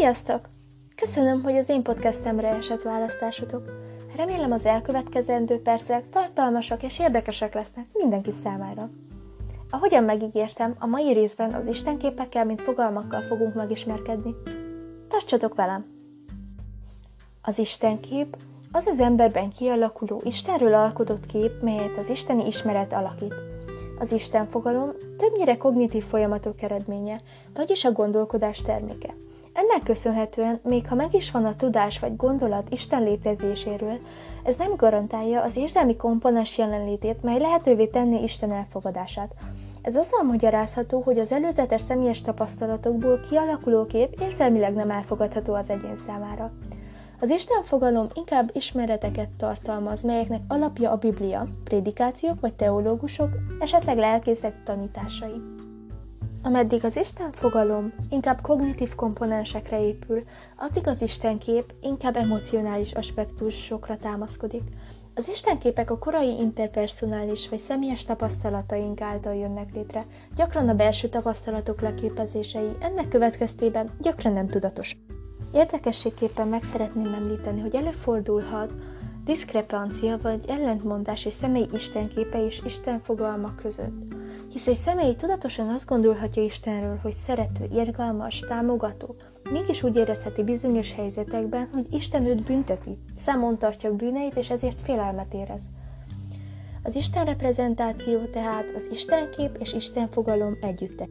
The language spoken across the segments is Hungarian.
Sziasztok! Köszönöm, hogy az én podcastemre esett választásotok. Remélem az elkövetkezendő percek tartalmasak és érdekesek lesznek mindenki számára. Ahogyan megígértem, a mai részben az istenképekkel, mint fogalmakkal fogunk megismerkedni. Tartsatok velem! Az istenkép az az emberben kialakuló Istenről alkotott kép, melyet az isteni ismeret alakít. Az Isten fogalom többnyire kognitív folyamatok eredménye, vagyis a gondolkodás terméke. Ennek köszönhetően, még ha meg is van a tudás vagy gondolat Isten létezéséről, ez nem garantálja az érzelmi komponens jelenlétét, mely lehetővé tenni Isten elfogadását. Ez azzal magyarázható, hogy az előzetes személyes tapasztalatokból kialakuló kép érzelmileg nem elfogadható az egyén számára. Az Isten fogalom inkább ismereteket tartalmaz, melyeknek alapja a Biblia, prédikációk vagy teológusok, esetleg lelkészek tanításai. Ameddig az Isten fogalom inkább kognitív komponensekre épül, addig az Isten kép inkább emocionális aspektusokra támaszkodik. Az istenképek a korai interpersonális vagy személyes tapasztalataink által jönnek létre, gyakran a belső tapasztalatok leképezései, ennek következtében gyakran nem tudatos. Érdekességképpen meg szeretném említeni, hogy előfordulhat diszkrepancia vagy ellentmondás egy személy istenképe és Isten fogalma között. Hisz egy személy tudatosan azt gondolhatja Istenről, hogy szerető, irgalmas, támogató, mégis úgy érezheti bizonyos helyzetekben, hogy Isten őt bünteti, számon tartja bűneit, és ezért félelmet érez. Az Isten reprezentáció tehát az Istenkép és Isten fogalom együtte.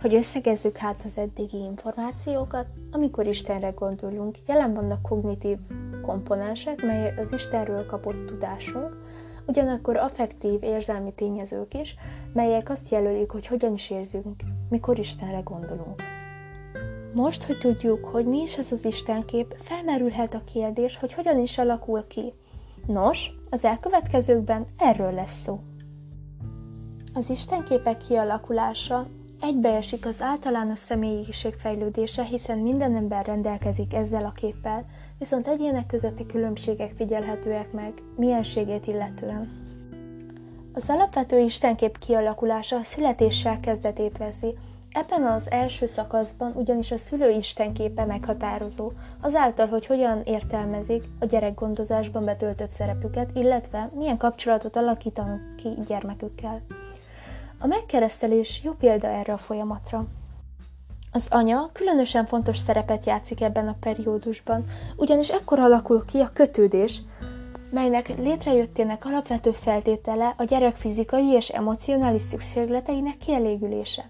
Hogy összegezzük hát az eddigi információkat, amikor Istenre gondolunk, jelen vannak kognitív komponensek, mely az Istenről kapott tudásunk, ugyanakkor affektív érzelmi tényezők is, melyek azt jelölik, hogy hogyan is érzünk, mikor Istenre gondolunk. Most, hogy tudjuk, hogy mi is ez az Istenkép, felmerülhet a kérdés, hogy hogyan is alakul ki. Nos, az elkövetkezőkben erről lesz szó. Az Istenképek kialakulása egybeesik az általános személyiség fejlődése, hiszen minden ember rendelkezik ezzel a képpel, viszont egyének közötti különbségek figyelhetőek meg, mienségét illetően. Az alapvető istenkép kialakulása a születéssel kezdetét veszi, Ebben az első szakaszban ugyanis a szülő istenképe meghatározó, azáltal, hogy hogyan értelmezik a gyerekgondozásban betöltött szerepüket, illetve milyen kapcsolatot alakítanak ki gyermekükkel. A megkeresztelés jó példa erre a folyamatra. Az anya különösen fontos szerepet játszik ebben a periódusban, ugyanis ekkor alakul ki a kötődés, melynek létrejöttének alapvető feltétele a gyerek fizikai és emocionális szükségleteinek kielégülése.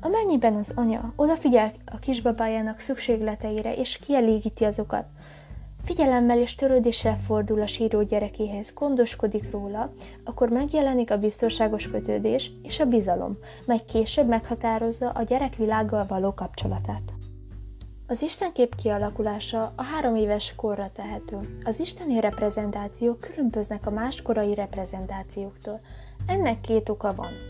Amennyiben az anya odafigyel a kisbabájának szükségleteire és kielégíti azokat, figyelemmel és törődéssel fordul a síró gyerekéhez, gondoskodik róla, akkor megjelenik a biztonságos kötődés és a bizalom, mely később meghatározza a gyerek világgal való kapcsolatát. Az istenkép kialakulása a három éves korra tehető. Az isteni reprezentációk különböznek a más korai reprezentációktól. Ennek két oka van.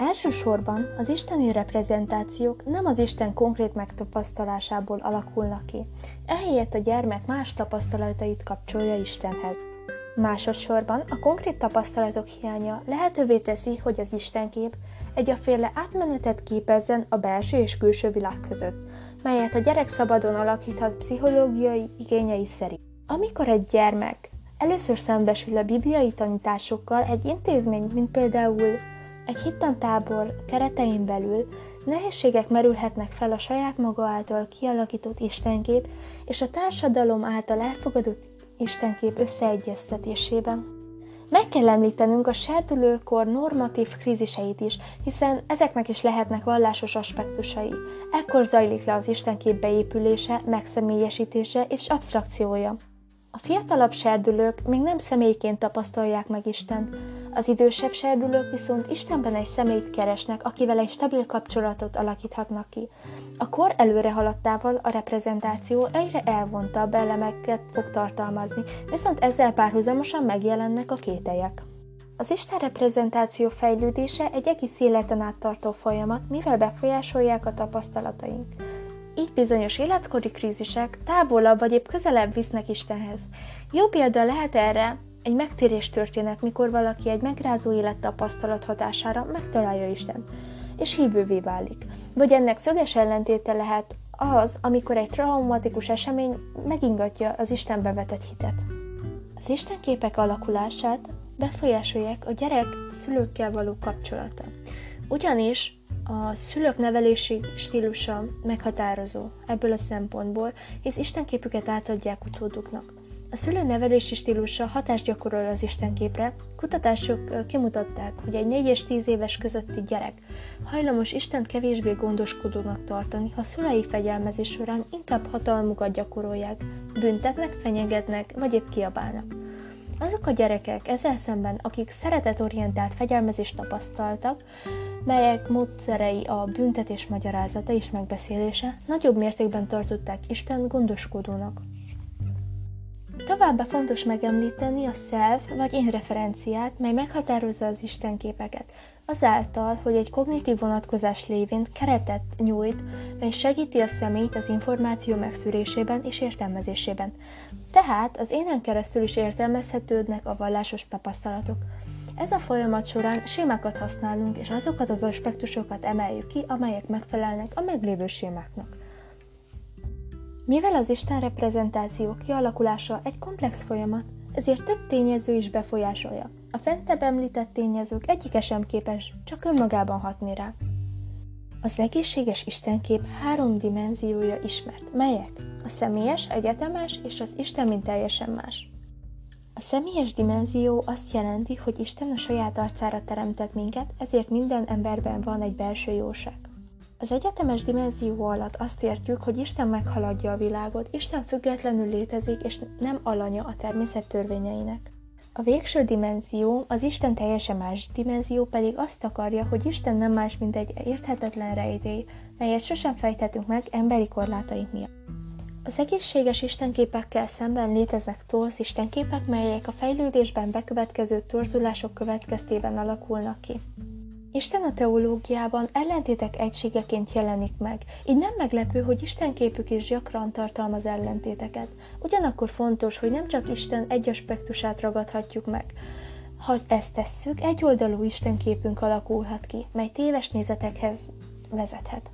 Elsősorban az isteni reprezentációk nem az Isten konkrét megtapasztalásából alakulnak ki, ehelyett a gyermek más tapasztalatait kapcsolja Istenhez. Másodszorban a konkrét tapasztalatok hiánya lehetővé teszi, hogy az Istenkép egy féle átmenetet képezzen a belső és külső világ között, melyet a gyerek szabadon alakíthat pszichológiai igényei szerint. Amikor egy gyermek először szembesül a bibliai tanításokkal, egy intézmény, mint például egy hittantábor keretein belül nehézségek merülhetnek fel a saját maga által kialakított istenkép és a társadalom által elfogadott istenkép összeegyeztetésében. Meg kell említenünk a serdülőkor normatív kríziseit is, hiszen ezeknek is lehetnek vallásos aspektusai. Ekkor zajlik le az istenkép beépülése, megszemélyesítése és abstrakciója. A fiatalabb serdülők még nem személyként tapasztalják meg Istent, az idősebb serdülők viszont Istenben egy személyt keresnek, akivel egy stabil kapcsolatot alakíthatnak ki. A kor előre haladtával a reprezentáció egyre elvontabb elemeket fog tartalmazni, viszont ezzel párhuzamosan megjelennek a kételyek. Az Isten reprezentáció fejlődése egy egész életen át tartó folyamat, mivel befolyásolják a tapasztalataink. Így bizonyos életkori krízisek távolabb vagy épp közelebb visznek Istenhez. Jó példa lehet erre egy megtérés történet, mikor valaki egy megrázó élettapasztalat hatására megtalálja Isten, és hívővé válik. Vagy ennek szöges ellentéte lehet az, amikor egy traumatikus esemény megingatja az Istenbe vetett hitet. Az istenképek alakulását befolyásolják a gyerek szülőkkel való kapcsolata. Ugyanis a szülők nevelési stílusa meghatározó ebből a szempontból, hisz istenképüket átadják utóduknak. A szülő nevelési stílusa hatást gyakorol az istenképre. Kutatások kimutatták, hogy egy 4 és 10 éves közötti gyerek hajlamos Istent kevésbé gondoskodónak tartani, ha szülei fegyelmezés során inkább hatalmukat gyakorolják, büntetnek, fenyegetnek, vagy épp kiabálnak. Azok a gyerekek ezzel szemben, akik szeretetorientált fegyelmezést tapasztaltak, melyek módszerei a büntetés magyarázata és megbeszélése, nagyobb mértékben tartották Isten gondoskodónak. Továbbá fontos megemlíteni a self vagy én referenciát, mely meghatározza az istenképeket, azáltal, hogy egy kognitív vonatkozás lévén keretet nyújt, mely segíti a személyt az információ megszűrésében és értelmezésében. Tehát az énen keresztül is értelmezhetődnek a vallásos tapasztalatok. Ez a folyamat során sémákat használunk, és azokat az aspektusokat emeljük ki, amelyek megfelelnek a meglévő sémáknak. Mivel az Isten reprezentáció kialakulása egy komplex folyamat, ezért több tényező is befolyásolja. A fentebb említett tényezők egyike sem képes csak önmagában hatni rá. Az egészséges istenkép három dimenziója ismert, melyek a személyes, egyetemes és az Isten mint teljesen más. A személyes dimenzió azt jelenti, hogy Isten a saját arcára teremtett minket, ezért minden emberben van egy belső jóság. Az egyetemes dimenzió alatt azt értjük, hogy Isten meghaladja a világot, Isten függetlenül létezik, és nem alanya a természet törvényeinek. A végső dimenzió, az Isten teljesen más dimenzió pedig azt akarja, hogy Isten nem más, mint egy érthetetlen rejtély, melyet sosem fejthetünk meg emberi korlátaink miatt. Az egészséges istenképekkel szemben léteznek torz istenképek, melyek a fejlődésben bekövetkező torzulások következtében alakulnak ki. Isten a teológiában ellentétek egységeként jelenik meg, így nem meglepő, hogy Isten képük is gyakran tartalmaz ellentéteket. Ugyanakkor fontos, hogy nem csak Isten egy aspektusát ragadhatjuk meg. Ha ezt tesszük, egyoldalú képünk alakulhat ki, mely téves nézetekhez vezethet.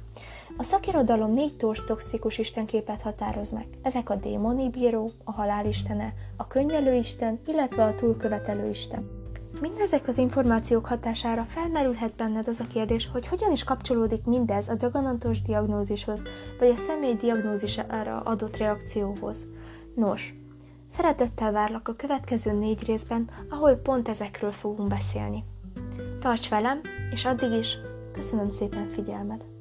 A szakirodalom négy torz toxikus istenképet határoz meg. Ezek a démoni bíró, a halálistene, a könyvelő isten, illetve a túlkövetelő isten. Mindezek az információk hatására felmerülhet benned az a kérdés, hogy hogyan is kapcsolódik mindez a daganantos diagnózishoz, vagy a személy diagnózisára adott reakcióhoz. Nos, szeretettel várlak a következő négy részben, ahol pont ezekről fogunk beszélni. Tarts velem, és addig is köszönöm szépen figyelmed!